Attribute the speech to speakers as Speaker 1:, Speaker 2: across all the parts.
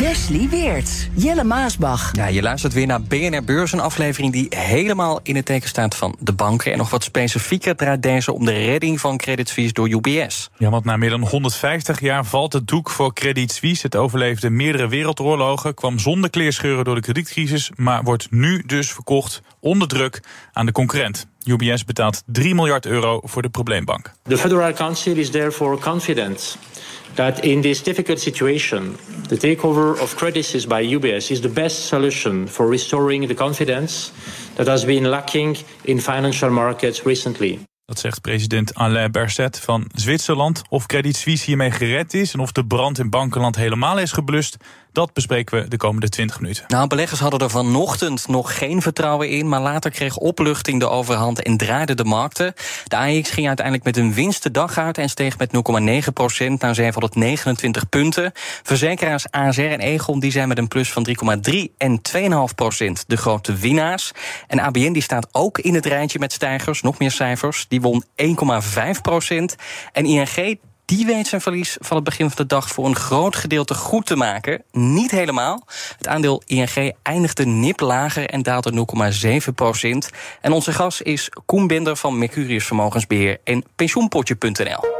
Speaker 1: Wesley Weert, Jelle Maasbach.
Speaker 2: Ja, je luistert weer naar BNR Beurs, een aflevering die helemaal in het teken staat van de banken. En nog wat specifieker draait deze om de redding van Credit Suisse door UBS.
Speaker 3: Ja, want na meer dan 150 jaar valt het doek voor Credit Suisse. Het overleefde meerdere wereldoorlogen, kwam zonder kleerscheuren door de kredietcrisis, maar wordt nu dus verkocht onder druk aan de concurrent. UBS betaalt 3 miljard euro voor de probleembank.
Speaker 4: The Federal Council is therefore confident that in this difficult situation, the takeover of Credit Suisse by UBS is the best solution for restoring the confidence that has been lacking in financial markets recently.
Speaker 3: Dat zegt president Alain Berset van Zwitserland. Of Credit Suisse hiermee gered is en of de brand in bankenland helemaal is geblust, dat bespreken we de komende 20 minuten.
Speaker 2: Nou, beleggers hadden er vanochtend nog geen vertrouwen in, maar later kreeg opluchting de overhand en draaide de markten. De AX ging uiteindelijk met een winst de dag uit en steeg met 0,9 procent naar 729 punten. Verzekeraars ASR en Egon die zijn met een plus van 3,3 en 2,5 procent de grote winnaars. En ABN die staat ook in het rijtje met stijgers, nog meer cijfers. Die won 1,5 procent. En ING die weet zijn verlies van het begin van de dag voor een groot gedeelte goed te maken. Niet helemaal. Het aandeel ING eindigde nip lager en daalde 0,7 procent. En onze gast is Koen Binder van Mercurius Vermogensbeheer en pensioenpotje.nl.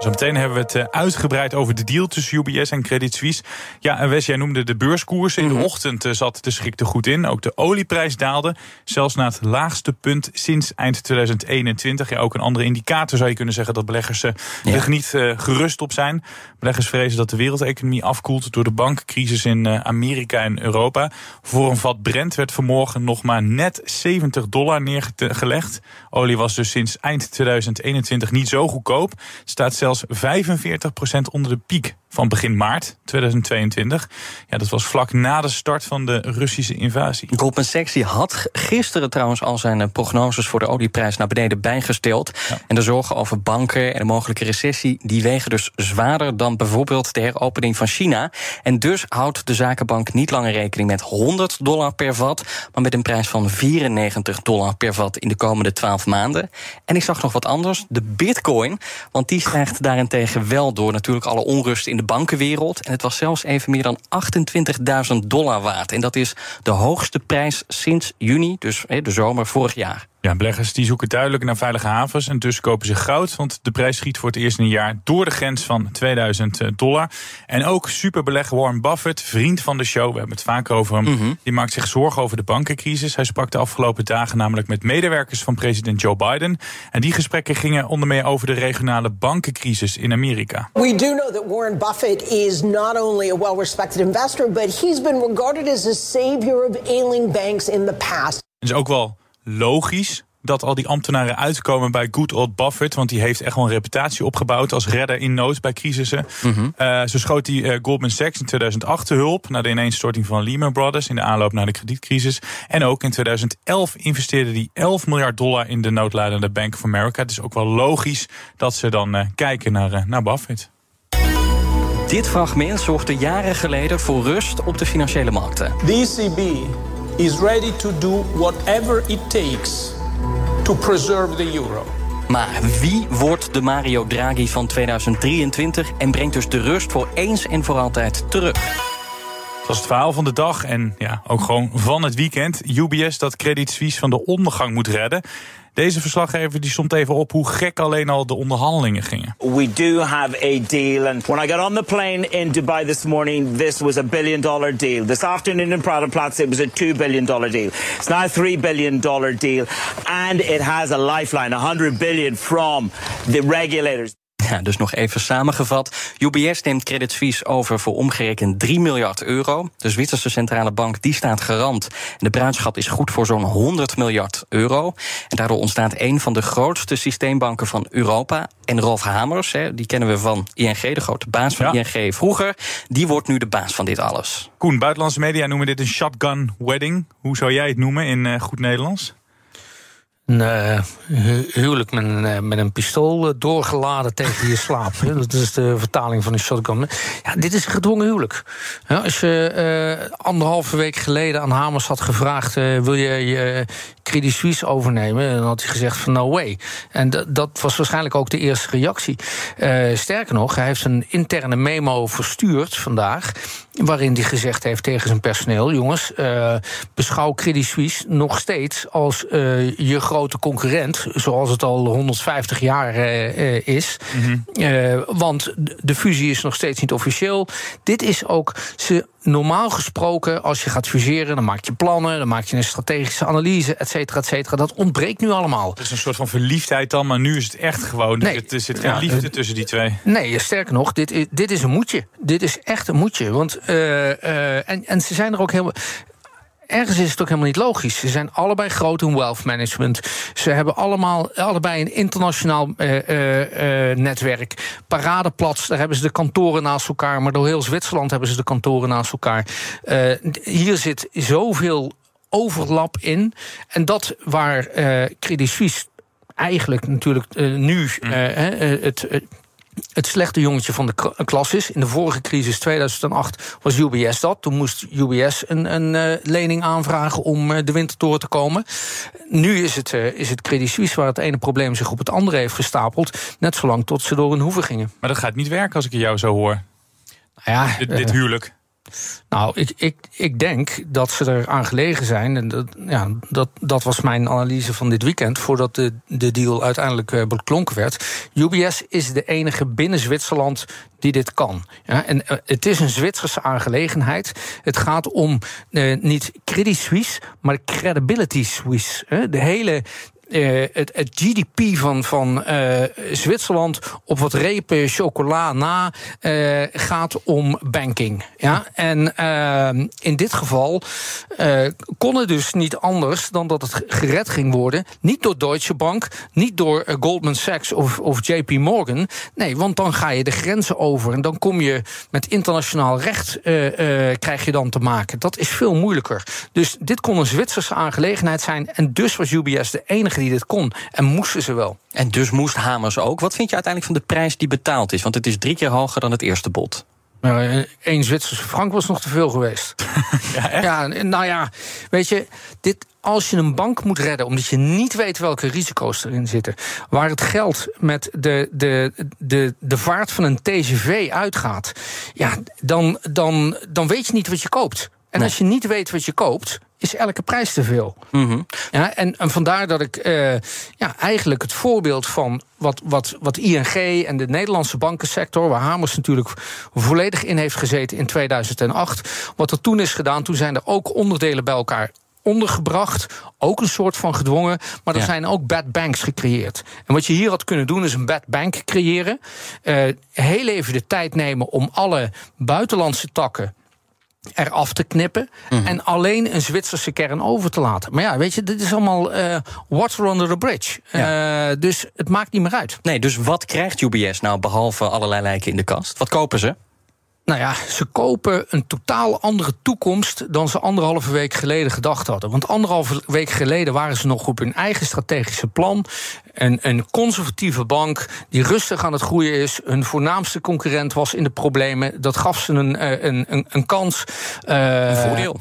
Speaker 3: Zometeen hebben we het eh, uitgebreid over de deal tussen UBS en Credit Suisse. Ja, en Wes, jij noemde de beurskoers. In de mhm. ochtend eh, zat de schrik er goed in. Ook de olieprijs daalde, zelfs naar het laagste punt sinds eind 2021. Ja, ook een andere indicator zou je kunnen zeggen dat beleggers er ja. niet uh, gerust op zijn. Beleggers vrezen dat de wereldeconomie afkoelt door de bankencrisis in Amerika en Europa. Voor een vat Brent werd vanmorgen nog maar net 70 dollar neergelegd. Olie was dus sinds eind 2021 niet zo goedkoop. Staat zelfs zelfs 45% onder de piek van begin maart 2022. Ja, dat was vlak na de start van de Russische invasie.
Speaker 2: Goldman Sachs had gisteren trouwens al zijn eh, prognoses voor de olieprijs naar beneden bijgesteld. En de zorgen over banken en een mogelijke recessie, die wegen dus zwaarder dan bijvoorbeeld de heropening van China. En dus houdt de zakenbank niet langer rekening met 100 dollar per vat, maar met een prijs van 94 dollar per vat in de komende 12 maanden. En ik zag nog wat anders, de bitcoin, want die stijgt daarentegen wel door natuurlijk alle onrust in de bankenwereld. En het was zelfs even meer dan 28.000 dollar waard. En dat is de hoogste prijs sinds juni, dus de zomer vorig jaar.
Speaker 3: Ja, beleggers die zoeken duidelijk naar veilige havens en dus kopen ze goud. Want de prijs schiet voor het eerst in een jaar door de grens van 2000 eh, dollar. En ook superbelegger Warren Buffett, vriend van de show, we hebben het vaak over hem. Mhm. Die maakt zich zorgen over de bankencrisis. Hij sprak de afgelopen dagen namelijk met medewerkers van president Joe Biden. En die gesprekken gingen onder meer over de regionale bankencrisis in Amerika.
Speaker 5: We do know that Warren Buffett is not only a well-respected investor, but he's been regarded as a savior of ailing banks in the past.
Speaker 3: is ook wel logisch dat al die ambtenaren uitkomen bij good old Buffett. Want die heeft echt wel een reputatie opgebouwd als redder in nood bij crisissen. Mm zo schoot hij uh, Goldman Sachs in 2008 te hulp... na de ineenstorting van Lehman Brothers in de aanloop naar de kredietcrisis. En ook in 2011 investeerde hij 11 miljard dollar in de noodlijdende Bank of America. Het is ook wel logisch dat ze dan uh, kijken naar, naar Buffett.
Speaker 2: Dit fragment zorgde jaren geleden voor rust op de financiële markten.
Speaker 6: The ECB is ready to do whatever it takes to preserve the euro.
Speaker 2: Maar wie wordt de Mario Draghi van 2023 en brengt dus de rust voor eens en voor altijd terug?
Speaker 3: Dat was het verhaal van de dag en ja, ook gewoon van het weekend. UBS dat Credit Suisse van de ondergang moet redden. Deze verslaggever die stond even op hoe gek alleen al de onderhandelingen gingen.
Speaker 7: We do have a deal and when I got on the plane in Dubai this morning this was a billion dollar deal. This afternoon in Prada Plaza it was a 2 billion dollar deal. It's now a 3 billion dollar deal and it has a lifeline 100 billion from the regulators.
Speaker 2: Ja, dus nog even samengevat. UBS neemt Credit Suisse over voor omgerekend 3 miljard euro. De Zwitserse centrale bank die staat garant. De bruidschat is goed voor zo'n 100 miljard euro. En daardoor ontstaat een van de grootste systeembanken van Europa. En Rolf Hamers, die kennen we van ING, de grote baas van ING vroeger, die wordt nu de baas van dit alles.
Speaker 3: Koen, buitenlandse media noemen dit een shotgun wedding. Hoe zou jij het noemen in uh, goed Nederlands?
Speaker 8: Een uh, huwelijk met een, uh, met een pistool uh, doorgeladen tegen je slaap. dat is de vertaling van een shotgun. Ja, dit is een gedwongen huwelijk. Ja, als je anderhalve week geleden aan Hamers had gevraagd... wil je je Credit Suisse overnemen, dan had hij gezegd van no way. En dat was waarschijnlijk ook de eerste reactie. sterker nog, hij heeft een interne memo verstuurd vandaag waarin hij gezegd heeft tegen zijn personeel: jongens, uh, beschouw Credit Suisse nog steeds als uh, je grote concurrent, zoals het al 150 jaar uh, is. Mm -hmm. want de fusie is nog steeds niet officieel. Dit is ook ze. Normaal gesproken, als je gaat fuseren, dan maak je plannen, dan maak je een strategische analyse, et cetera, et cetera. Dat ontbreekt nu allemaal.
Speaker 3: Het is een soort van verliefdheid dan, maar nu is het echt gewoon. Nee, er zit geen ja, liefde tussen die twee.
Speaker 8: Nee, sterker nog, dit is, dit is een moedje. Dit is echt een moedje. Want uh, uh, en, en ze zijn er ook helemaal ergens is het ook helemaal niet logisch. Ze zijn allebei groot in wealth management. Ze hebben allemaal, allebei een internationaal uh, uh, netwerk. Paradeplats, daar hebben ze de kantoren naast elkaar. Maar door heel Zwitserland hebben ze de kantoren naast elkaar. hier zit zoveel overlap in. En dat waar Credit Suisse eigenlijk natuurlijk nu mm. het het slechte jongetje van de klas is. In de vorige crisis, 2008, was UBS dat. Toen moest UBS een, een uh, lening aanvragen om uh, de winter door te komen. Nu is het, uh, is het Credit Suisse waar het ene probleem zich op het andere heeft gestapeld. Net zolang tot ze door hun hoeven gingen.
Speaker 3: Maar dat gaat niet werken als ik jou zo hoor. Nou ja, dit, dit huwelijk.
Speaker 8: Nou, ik, ik, ik denk dat ze er aan gelegen zijn. En dat, ja, dat, dat was mijn analyse van dit weekend, voordat de, de deal uiteindelijk uh, beklonken werd. UBS is de enige binnen Zwitserland die dit kan. Ja, en uh, het is een Zwitserse aangelegenheid. Het gaat om uh, niet Credit Suisse, maar Credibility Suisse. De hele uh, het, het, GDP van, van uh, Zwitserland op wat repen chocola na uh, gaat om banking. Ja? En in dit geval kon het dus niet anders dan dat het gered ging worden. Niet door Deutsche Bank, niet door Goldman Sachs of, of JP Morgan. Nee, want dan ga je de grenzen over en dan kom je met internationaal recht krijg je dan te maken. Dat is veel moeilijker. Dus dit kon een Zwitserse aangelegenheid zijn en dus was UBS de enige die dit kon. En moesten ze wel.
Speaker 2: En dus moest Hamers ook. Wat vind je uiteindelijk van de prijs die betaald is? Want het is drie keer hoger dan het eerste bod.
Speaker 8: Eén nou, Zwitserse frank was nog te veel geweest. ja, echt? ja, nou ja, weet je, dit, als je een bank moet redden, omdat je niet weet welke risico's erin zitten, waar het geld met de, de, de, de vaart van een TGV uitgaat, ja, dan, dan, dan weet je niet wat je koopt. En als je niet weet wat je koopt, is elke prijs te veel. Mm ja, en, en, vandaar dat ik uh, ja, eigenlijk het voorbeeld van wat, wat, wat ING en de Nederlandse bankensector, waar Hamers natuurlijk volledig in heeft gezeten in 2008, wat er toen is gedaan, toen zijn er ook onderdelen bij elkaar ondergebracht. Ook een soort van gedwongen. Maar er zijn ook bad banks gecreëerd. En wat je hier had kunnen doen, is een bad bank creëren. Uh, heel even de tijd nemen om alle buitenlandse takken eraf te knippen mhm. en alleen een Zwitserse kern over te laten. Maar ja, weet je, dit is allemaal uh, water under the bridge. Uh, dus het maakt niet meer uit.
Speaker 2: Nee, dus wat krijgt UBS nou behalve allerlei lijken in de kast? Wat kopen ze?
Speaker 8: Nou ja, ze kopen een totaal andere toekomst dan ze anderhalve week geleden gedacht hadden. Want anderhalve week geleden waren ze nog op hun eigen strategische plan. Een, een conservatieve bank die rustig aan het groeien is. Hun voornaamste concurrent was in de problemen. Dat gaf ze een, eh, een, een, een kans.
Speaker 2: Uh, een voordeel.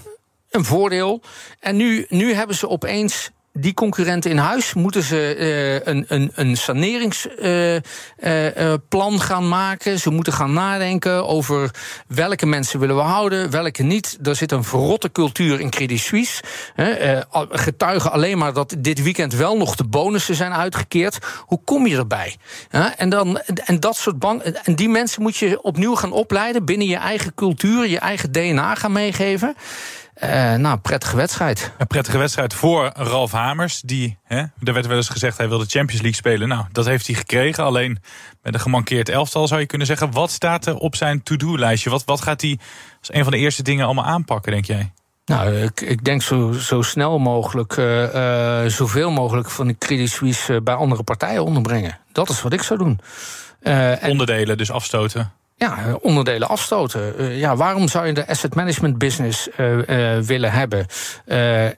Speaker 8: Een voordeel. En nu, nu hebben ze opeens die concurrenten in huis? Moeten ze uh, een, een, een saneringsplan uh, uh, gaan maken? Ze moeten gaan nadenken over welke mensen willen we houden, welke niet. Er zit een verrotte cultuur in Credit Suisse. getuigen alleen maar dat dit weekend wel nog de bonussen zijn uitgekeerd. Hoe kom je erbij? en, dan, en dat soort banken. En die mensen moet je opnieuw gaan opleiden binnen je eigen cultuur, je eigen DNA gaan meegeven. Uh, nou, prettige wedstrijd.
Speaker 3: Een prettige wedstrijd voor Ralf Hamers. Die, hè, er werd wel eens gezegd hij wilde Champions League spelen. Nou, dat heeft hij gekregen. Alleen met een gemankeerd elftal zou je kunnen zeggen. Wat staat er op zijn to-do-lijstje? Wat, wat gaat hij als een van de eerste dingen allemaal aanpakken, denk jij?
Speaker 8: Nou, ik, ik denk zo, zo snel mogelijk, uh, uh, zoveel mogelijk van de Credit Suisse bij andere partijen onderbrengen. Dat is wat ik zou doen.
Speaker 3: Onderdelen, dus afstoten
Speaker 8: ja, onderdelen afstoten. Uh, ja, waarom zou je de asset management business uh, uh, willen hebben?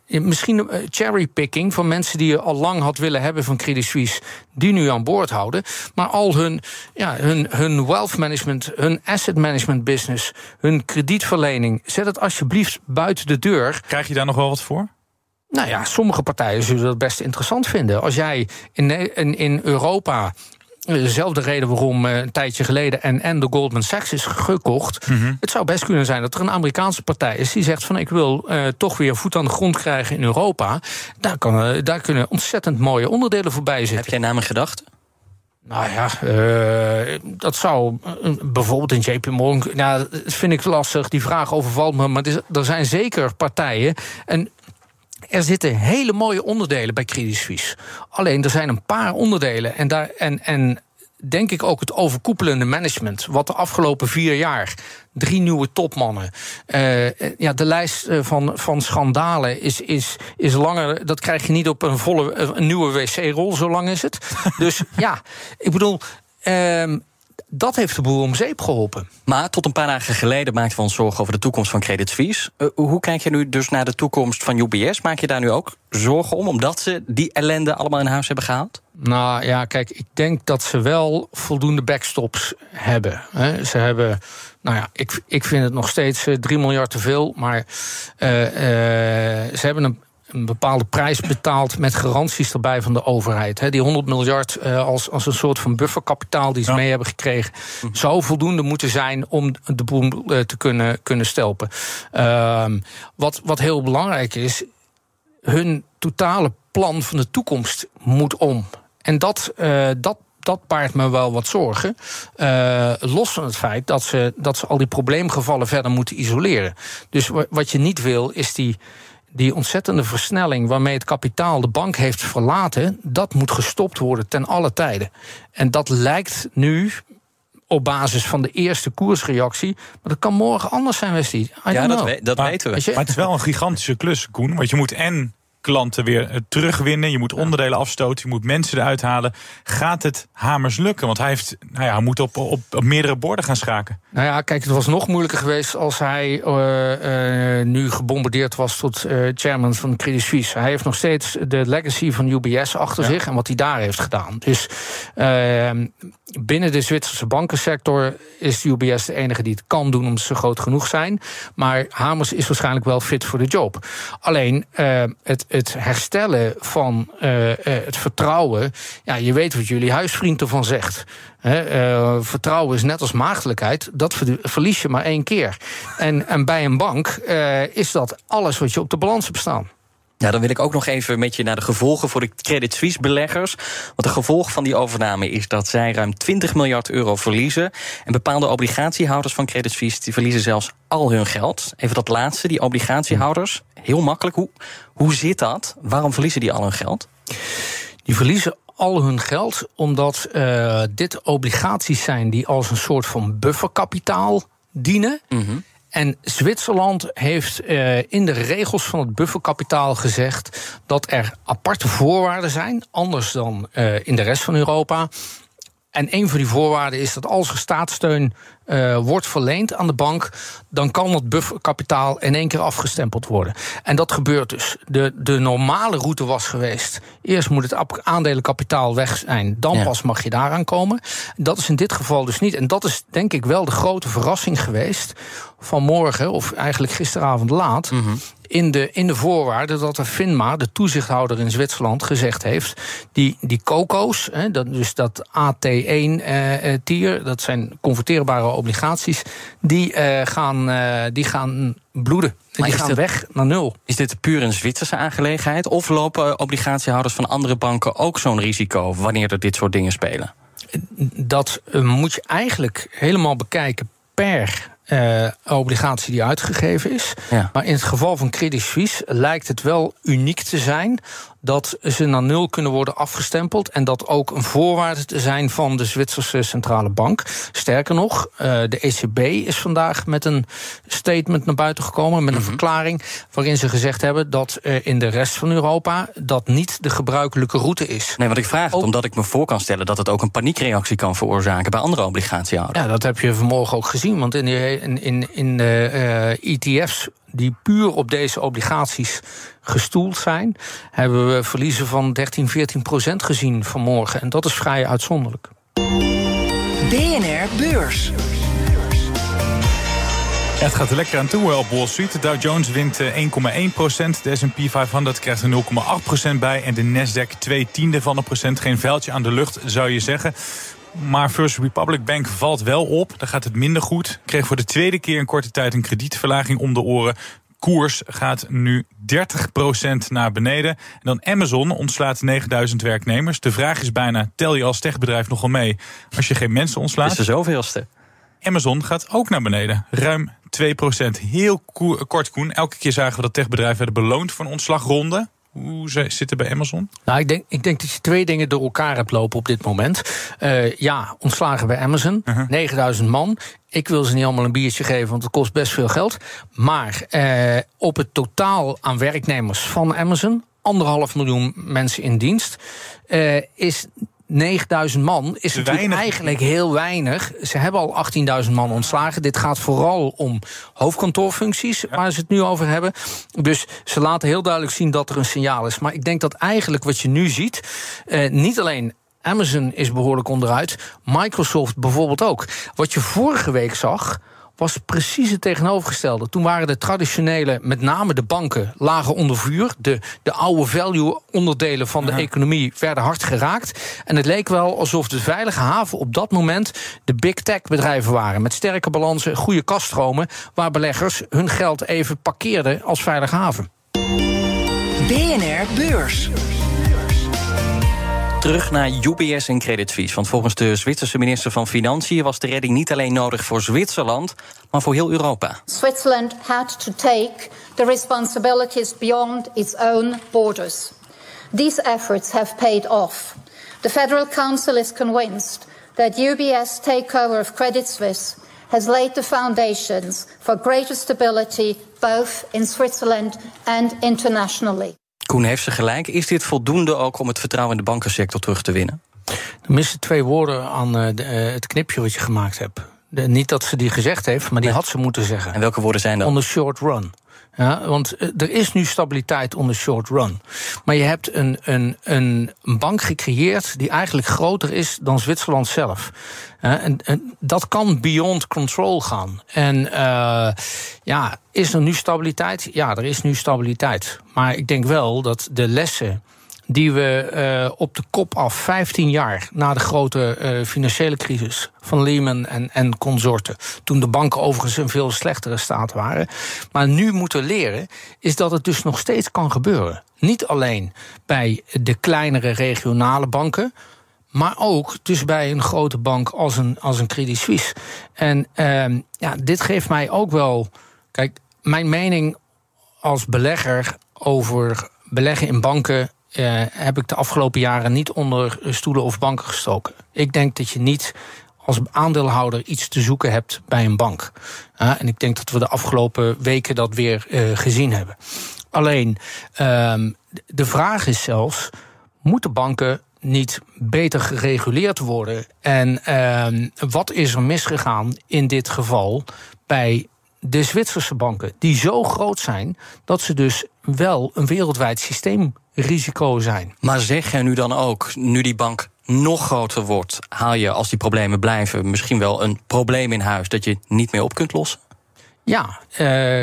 Speaker 8: misschien cherrypicking van mensen die je al lang had willen hebben van Credit Suisse, die nu aan boord houden. Maar al hun, ja, hun, hun wealth management, hun asset management business, hun kredietverlening, zet het alsjeblieft buiten de deur.
Speaker 3: Krijg je daar nog wel wat voor?
Speaker 8: Nou ja, sommige partijen zullen dat best interessant vinden. Als jij in, in, in Europa Dezelfde reden waarom eh, een tijdje geleden en, en de Goldman Sachs is gekocht. Mhm. Het zou best kunnen zijn dat er een Amerikaanse partij is die zegt van ik wil uh, toch weer voet aan de grond krijgen in Europa. Daar, kan, uh, daar kunnen ontzettend mooie onderdelen voorbij zitten.
Speaker 2: Heb jij namen gedacht?
Speaker 8: Nou ja, uh, dat zou bijvoorbeeld in JP Morgan. Nou, dat vind ik lastig. Die vraag overvalt me. Maar er zijn zeker partijen. En er zitten hele mooie onderdelen bij Credit Suisse. Alleen er zijn een paar onderdelen. En, daar, en, en denk ik ook het overkoepelende management. Wat de afgelopen vier jaar. Drie nieuwe topmannen. Uh, ja, de lijst eh, van, van schandalen is, is, is langer. Dat krijg je niet op een volle een nieuwe wc-rol, zo lang is het. dus ja, ik bedoel. Uh, dat heeft de boel om zeep geholpen.
Speaker 2: Maar tot een paar dagen geleden maakten we ons zorgen over de toekomst van Credit Suisse. Uh, hoe kijk je nu dus naar de toekomst van UBS? Maak je daar nu ook zorgen om, omdat ze die ellende allemaal in huis hebben gehaald?
Speaker 8: Nou ja, kijk, ik denk dat ze wel voldoende backstops hebben. Hè. Ze hebben, nou ja, ik, ik vind het nog steeds 3 eh, miljard te veel, maar uh, uh, ze hebben een een bepaalde prijs betaald met garanties erbij van de overheid. die 100 miljard uh, als, als een soort van bufferkapitaal die ze mee hebben gekregen, zou voldoende moeten zijn om de boel uh, te kunnen, kunnen stelpen. Uh, wat, wat heel belangrijk is, hun totale plan van de toekomst moet om. En dat, uh, dat dat baart me wel wat zorgen. Uh, los van het feit dat ze, dat ze al die probleemgevallen verder moeten isoleren. Dus wat je niet wil, is die die ontzettende versnelling waarmee het kapitaal de bank heeft verlaten, dat moet gestopt worden ten alle tijden. En dat lijkt nu op basis van de eerste koersreactie. Maar dat kan morgen anders zijn, Westie.
Speaker 2: Ja, dat, we, dat weten we.
Speaker 3: Maar het is wel een gigantische klus, Koen. Want je moet en klanten weer eh, terugwinnen. Je moet onderdelen afstoten. Je moet mensen eruit halen. Gaat het Hamers lukken? Want hij, heeft, nou ja, hij moet op, op, op meerdere borden gaan schaken.
Speaker 8: Nou ja, kijk, het was nog moeilijker geweest als hij uh, uh, nu gebombardeerd was tot uh, chairman van Credit Suisse. Hij heeft nog steeds de legacy van UBS achter zich en wat hij daar heeft gedaan. Dus ehm, binnen de Zwitserse bankensector is UBS de enige die het kan doen omdat ze groot genoeg zijn. Maar Hamers is waarschijnlijk wel fit voor de job. Alleen het, het herstellen van het vertrouwen. Ja, je weet wat jullie huisvriend ervan zegt. uh, vertrouwen is net als maagdelijkheid dat verlies je maar één keer. En, en bij een bank is dat alles wat je op de balans hebt staan.
Speaker 2: Ja, dan wil ik ook nog even met je naar de gevolgen voor de Credit Suisse beleggers. Want de gevolg van die overname is dat zij ruim 20 miljard euro verliezen. En bepaalde obligatiehouders van Credit Suisse die verliezen zelfs al hun geld. Even dat laatste, die obligatiehouders. Heel makkelijk. Hoe, hoe zit dat? Waarom verliezen die al hun geld?
Speaker 8: Die verliezen al hun geld, omdat uh, dit obligaties zijn die als een soort van bufferkapitaal dienen. Mm En Zwitserland heeft uh, in de regels van het bufferkapitaal gezegd dat er aparte voorwaarden zijn, anders dan uh, in de rest van Europa. En een van die voorwaarden is dat als er staatssteun uh, wordt verleend aan de bank, dan kan het bufferkapitaal in één keer afgestempeld worden. En dat gebeurt dus. De, de normale route was geweest. Eerst moet het aandelenkapitaal weg zijn, dan ja. pas mag je daaraan komen. Dat is in dit geval dus niet. En dat is denk ik wel de grote verrassing geweest vanmorgen, of eigenlijk gisteravond laat. Mm -hmm in de, in de voorwaarden dat de FINMA, de toezichthouder in Zwitserland, gezegd heeft: die, die COCO's, hè, dat, dus dat AT1-tier, uh, dat zijn converteerbare obligaties, die, uh, gaan, uh, die gaan bloeden. Maar die gaan dit, weg naar nul.
Speaker 2: Is dit puur een Zwitserse aangelegenheid? Of lopen obligatiehouders van andere banken ook zo'n risico wanneer er dit soort dingen spelen?
Speaker 8: Dat moet je eigenlijk helemaal bekijken per uh, obligatie die uitgegeven is. Maar in het geval van Credit Suisse lijkt het wel uniek te zijn dat ze naar nul kunnen worden afgestempeld. En dat ook een voorwaarde te zijn van de Zwitserse Centrale Bank. Sterker nog, uh, de ECB is vandaag met een statement naar buiten gekomen. Met een mhm. verklaring waarin ze gezegd hebben dat uh, in de rest van Europa dat niet de gebruikelijke route is.
Speaker 2: Nee, want ik vraag het omdat ik me voor kan stellen dat het ook een paniekreactie kan veroorzaken bij andere obligatiehouders.
Speaker 8: Ja, dat heb je vanmorgen ook gezien. Want in, in, in, in de uh, ETF's die puur op deze obligaties gestoeld zijn, hebben we verliezen van 13, 14 procent gezien vanmorgen. En dat is vrij uitzonderlijk.
Speaker 1: BNR Beurs.
Speaker 3: het gaat er lekker aan toe op Wall Street. De Dow Jones wint 1,1 eh, procent. De S&P 500 krijgt er 0,8 procent bij. En de Nasdaq 2 tiende van een procent. Geen vuiltje aan de lucht, zou je zeggen. Maar First Republic Bank valt wel op. Daar gaat het minder goed. Kreeg voor de tweede keer in korte tijd een kredietverlaging om de oren. Koers gaat nu 30% naar beneden. En dan Amazon ontslaat 9000 werknemers. De vraag is bijna, tel je als techbedrijf nogal mee als je geen mensen ontslaat?
Speaker 2: Is er zoveelste?
Speaker 3: Amazon gaat ook naar beneden. Ruim 2%. Heel kort, Koen. Elke keer zagen we dat techbedrijven werden beloond voor een ontslagronde. Hoe zitten bij Amazon?
Speaker 8: Nou, ik denk, ik denk dat je twee dingen door elkaar hebt lopen op dit moment. Uh, ja, ontslagen bij Amazon. Uh -huh. 9000 man. Ik wil ze niet allemaal een biertje geven, want het kost best veel geld. Maar uh, op het totaal aan werknemers van Amazon, anderhalf miljoen mensen in dienst, uh, is 9000 man is natuurlijk eigenlijk heel weinig. Ze hebben al 18.000 man ontslagen. Dit gaat vooral om hoofdkantoorfuncties, waar ze het nu over hebben. Dus ze laten heel duidelijk zien dat er een signaal is. Maar ik denk dat eigenlijk wat je nu ziet, eh, niet alleen Amazon is behoorlijk onderuit, Microsoft bijvoorbeeld ook. Wat je vorige week zag was precies het tegenovergestelde. Toen waren de traditionele, met name de banken, lagen onder vuur. De, de oude value-onderdelen van de economie werden hard geraakt. En het leek wel alsof de veilige haven op dat moment de big tech-bedrijven waren. Met sterke balansen, goede kaststromen, waar beleggers hun geld even parkeerden als veilige haven.
Speaker 1: BNR Beurs.
Speaker 2: Terug naar UBS en Credit Suisse. Want volgens de Zwitserse minister van Financiën was de redding niet alleen nodig voor Zwitserland, maar voor heel Europa.
Speaker 9: Switzerland had to take the responsibilities beyond its own borders. These efforts have paid off. The Federal Council is convinced that UBS takeover of Credit Suisse has laid the foundations for greater stability both in Switzerland and internationally.
Speaker 2: Koen heeft ze gelijk. Is dit voldoende ook om het vertrouwen in de bankensector terug te winnen?
Speaker 8: Er missen twee woorden aan uh, de, uh, het knipje wat je gemaakt hebt. De, niet dat ze die gezegd heeft, maar die had ze moeten zeggen.
Speaker 2: En welke woorden zijn dat?
Speaker 8: On the short run. Ja, want eh, er is nu stabiliteit on the short run. Maar je hebt een, een, een bank gecreëerd die eigenlijk groter is dan Zwitserland zelf. En, en dat kan beyond control gaan. En uh, ja, is er nu stabiliteit? Ja, er is nu stabiliteit. Maar ik denk wel dat de lessen die we uh, op de kop af, 15 jaar na de grote uh, financiële crisis van Lehman en, en consorten, toen de banken overigens in veel slechtere staat waren, maar nu moeten leren, is dat het dus nog steeds kan gebeuren. Niet alleen bij de kleinere regionale banken, maar ook dus bij een grote bank als een, als een Credit Suisse. En uh, ja, dit geeft mij ook wel. Kijk, mijn mening als belegger over beleggen in banken uh, heb ik de afgelopen jaren niet onder stoelen of banken gestoken. Ik denk dat je niet als aandeelhouder iets te zoeken hebt bij een bank. Uh, en ik denk dat we de afgelopen weken dat weer uh, gezien hebben. Alleen, ehm, de vraag is zelfs: moeten banken niet beter gereguleerd worden? En ehm, wat is er misgegaan in dit geval bij de Zwitserse banken, die zo groot zijn dat ze dus wel een wereldwijd systeemrisico zijn.
Speaker 2: Maar zeg jij nu dan ook, nu die bank nog groter wordt, haal je als die problemen blijven misschien wel een probleem in huis dat je niet meer op kunt lossen?
Speaker 8: Ja, uh,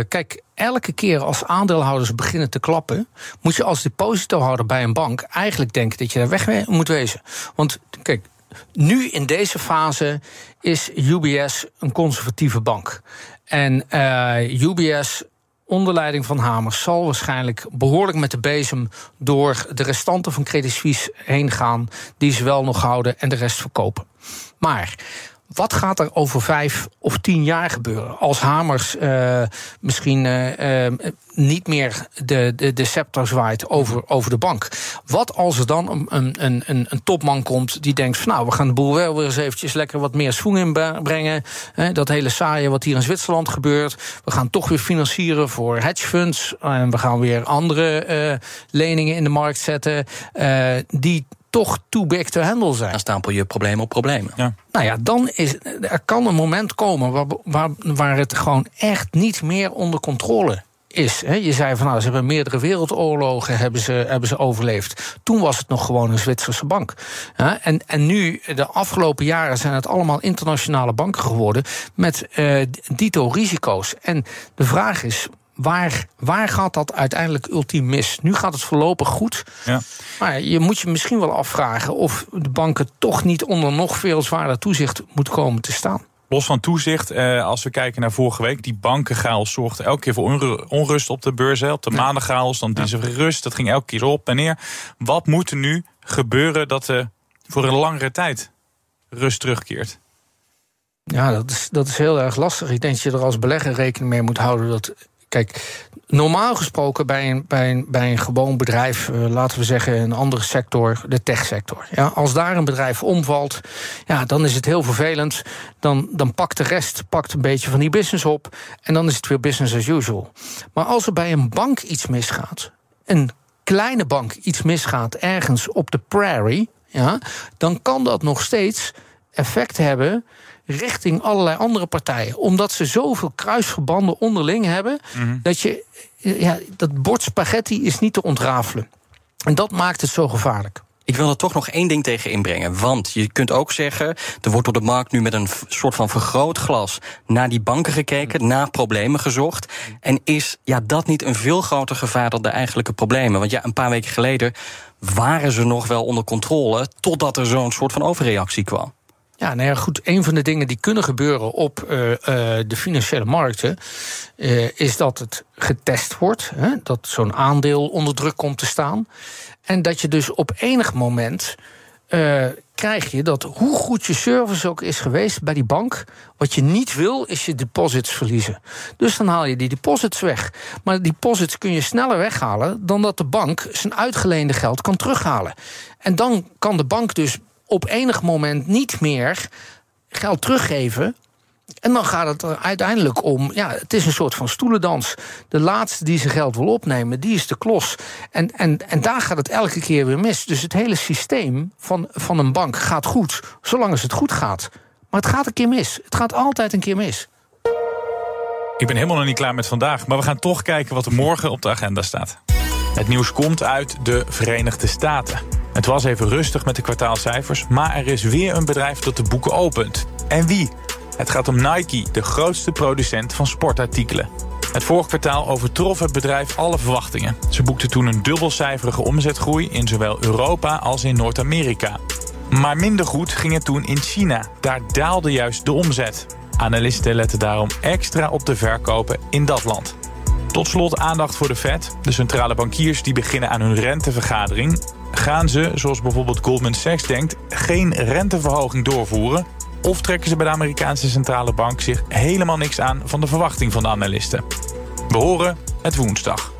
Speaker 8: kijk, elke keer als aandeelhouders beginnen te klappen, moet je als depositohouder bij een bank eigenlijk denken dat je daar weg moet wezen. Want kijk, nu in deze fase is UBS een conservatieve bank. En uh, UBS onder leiding van Hamers zal waarschijnlijk behoorlijk met de bezem door de restanten van Credit Suisse heen gaan, die ze wel nog houden en de rest verkopen. Maar wat gaat er over vijf of tien jaar gebeuren? Als Hamers uh, misschien uh, niet meer de, de, de scepter zwaait over, over de bank. Wat als er dan een, een, een, een topman komt die denkt: van, Nou, we gaan de boel wel weer eens eventjes lekker wat meer schoen inbrengen. Hè, dat hele saaie wat hier in Zwitserland gebeurt. We gaan toch weer financieren voor hedge funds. En we gaan weer andere leningen in de markt zetten. die toch too big to handle zijn.
Speaker 2: Dan stapel je probleem op problemen.
Speaker 8: Ja. Nou ja, dan is er kan een moment komen waar, waar, waar het gewoon echt niet meer onder controle is. Je zei van nou, ze hebben meerdere wereldoorlogen hebben ze, hebben ze overleefd. Toen was het nog gewoon een Zwitserse bank. En, en nu, de afgelopen jaren, zijn het allemaal internationale banken geworden met uh, dito risico's. En de vraag is, waar, waar gaat dat uiteindelijk ultiem mis? Nu gaat het voorlopig goed. Ja. Maar je moet je misschien wel afvragen of de banken toch niet onder nog veel zwaarder toezicht moeten komen te staan.
Speaker 3: Los van toezicht, eh, als we kijken naar vorige week, die bankenchaos zorgde elke keer voor onrust op de beurs. Op de ja. dan dinsdag ja. rust. Dat ging elke keer op en neer. Wat moet er nu gebeuren dat er voor een langere tijd rust terugkeert?
Speaker 8: Ja, dat is, dat is heel erg lastig. Ik denk dat je er als belegger rekening mee moet houden dat Kijk, normaal gesproken bij een, bij een, bij een gewoon bedrijf, uh, laten we zeggen een andere sector, de techsector. Ja, als daar een bedrijf omvalt, ja, dan is het heel vervelend. Dan, dan pakt de rest pakt een beetje van die business op. En dan is het weer business as usual. Maar als er bij een bank iets misgaat, een kleine bank iets misgaat ergens op de prairie, ja, dan kan dat nog steeds effect hebben richting allerlei andere partijen. Omdat ze zoveel kruisverbanden onderling hebben, mhm. dat je ja, dat bord spaghetti is niet te ontrafelen. En dat maakt het zo gevaarlijk.
Speaker 2: Ik wil er toch nog één ding tegen inbrengen. Want je kunt ook zeggen, er wordt op de markt nu met een soort van vergrootglas naar die banken gekeken, mm. naar problemen gezocht. En is ja, dat niet een veel groter gevaar dan de eigenlijke problemen? Want ja, een paar weken geleden waren ze nog wel onder controle, totdat er zo'n soort van overreactie kwam.
Speaker 8: Ja, nou ja, goed. Een van de dingen die kunnen gebeuren op uh, uh, de financiële markten. Uh, is dat het getest wordt. Hè, dat zo'n aandeel onder druk komt te staan. En dat je dus op enig moment. krijg je dat hoe goed je service ook is geweest bij die bank. Wat je niet wil, is je deposits verliezen. Dus dan haal je die deposits weg. Maar deposits kun je sneller weghalen dan dat de bank zijn uitgeleende geld kan terughalen. En dan kan de bank dus op enig moment niet meer geld teruggeven. En dan gaat het er uiteindelijk om. Ja, het is een soort van stoelendans. De laatste die zijn geld wil opnemen, die is de klos. En, en, en daar gaat het elke keer weer mis. Dus het hele systeem van, van een bank gaat goed, zolang als het goed gaat. Maar het gaat een keer mis. Het gaat altijd een keer mis.
Speaker 3: Ik ben helemaal nog niet klaar met vandaag, maar we gaan toch kijken wat er morgen op de agenda staat. Het nieuws komt uit de Verenigde Staten. Het was even rustig met de kwartaalcijfers, maar er is weer een bedrijf dat de boeken opent. En wie? Het gaat om Nike, de grootste producent van sportartikelen. Het vorige kwartaal overtrof het bedrijf alle verwachtingen. Ze boekten toen een dubbelcijferige omzetgroei in zowel Europa als in Noord-Amerika. Maar minder goed ging het toen in China. Daar daalde juist de omzet. Analisten letten daarom extra op de verkopen in dat land. Tot slot aandacht voor de Fed. De centrale bankiers die beginnen aan hun rentevergadering. Gaan ze, zoals bijvoorbeeld Goldman Sachs denkt, geen renteverhoging doorvoeren? Of trekken ze bij de Amerikaanse centrale bank zich helemaal niks aan van de verwachting van de analisten? We horen het woensdag.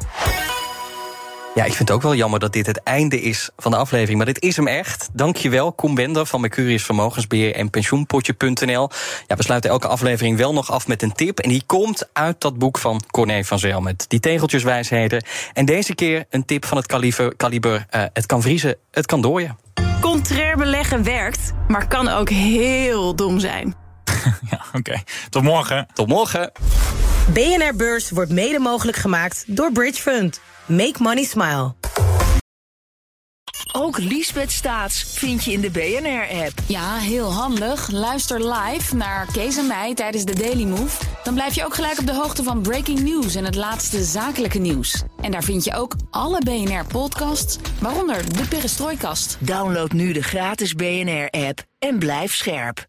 Speaker 2: Ja, ik vind het ook wel jammer dat dit het einde is van de aflevering. Maar dit is hem echt. Dankjewel, Koen Bender van Mercurius Vermogensbeheer en Pensioenpotje.nl. Ja, we sluiten elke aflevering wel nog af met een tip. En die komt uit dat boek van Corné van Zel met die tegeltjeswijsheden. En deze keer een tip van het kaliber, kaliber uh, het kan vriezen, het kan dooien.
Speaker 10: Contrair beleggen werkt, maar kan ook heel dom zijn.
Speaker 3: ja, oké. Okay. Tot morgen.
Speaker 2: Tot morgen.
Speaker 11: BNR Beurs wordt mede mogelijk gemaakt door Bridge Fund. Make money smile.
Speaker 1: Ook Liesbeth Staats vind je in de BNR-app.
Speaker 10: Ja, heel handig. Luister live naar Kees en mij tijdens de Daily Move. Dan blijf je ook gelijk op de hoogte van breaking news en het laatste zakelijke nieuws. En daar vind je ook alle BNR-podcasts, waaronder de Perestrooikast.
Speaker 1: Download nu de gratis BNR-app en blijf scherp.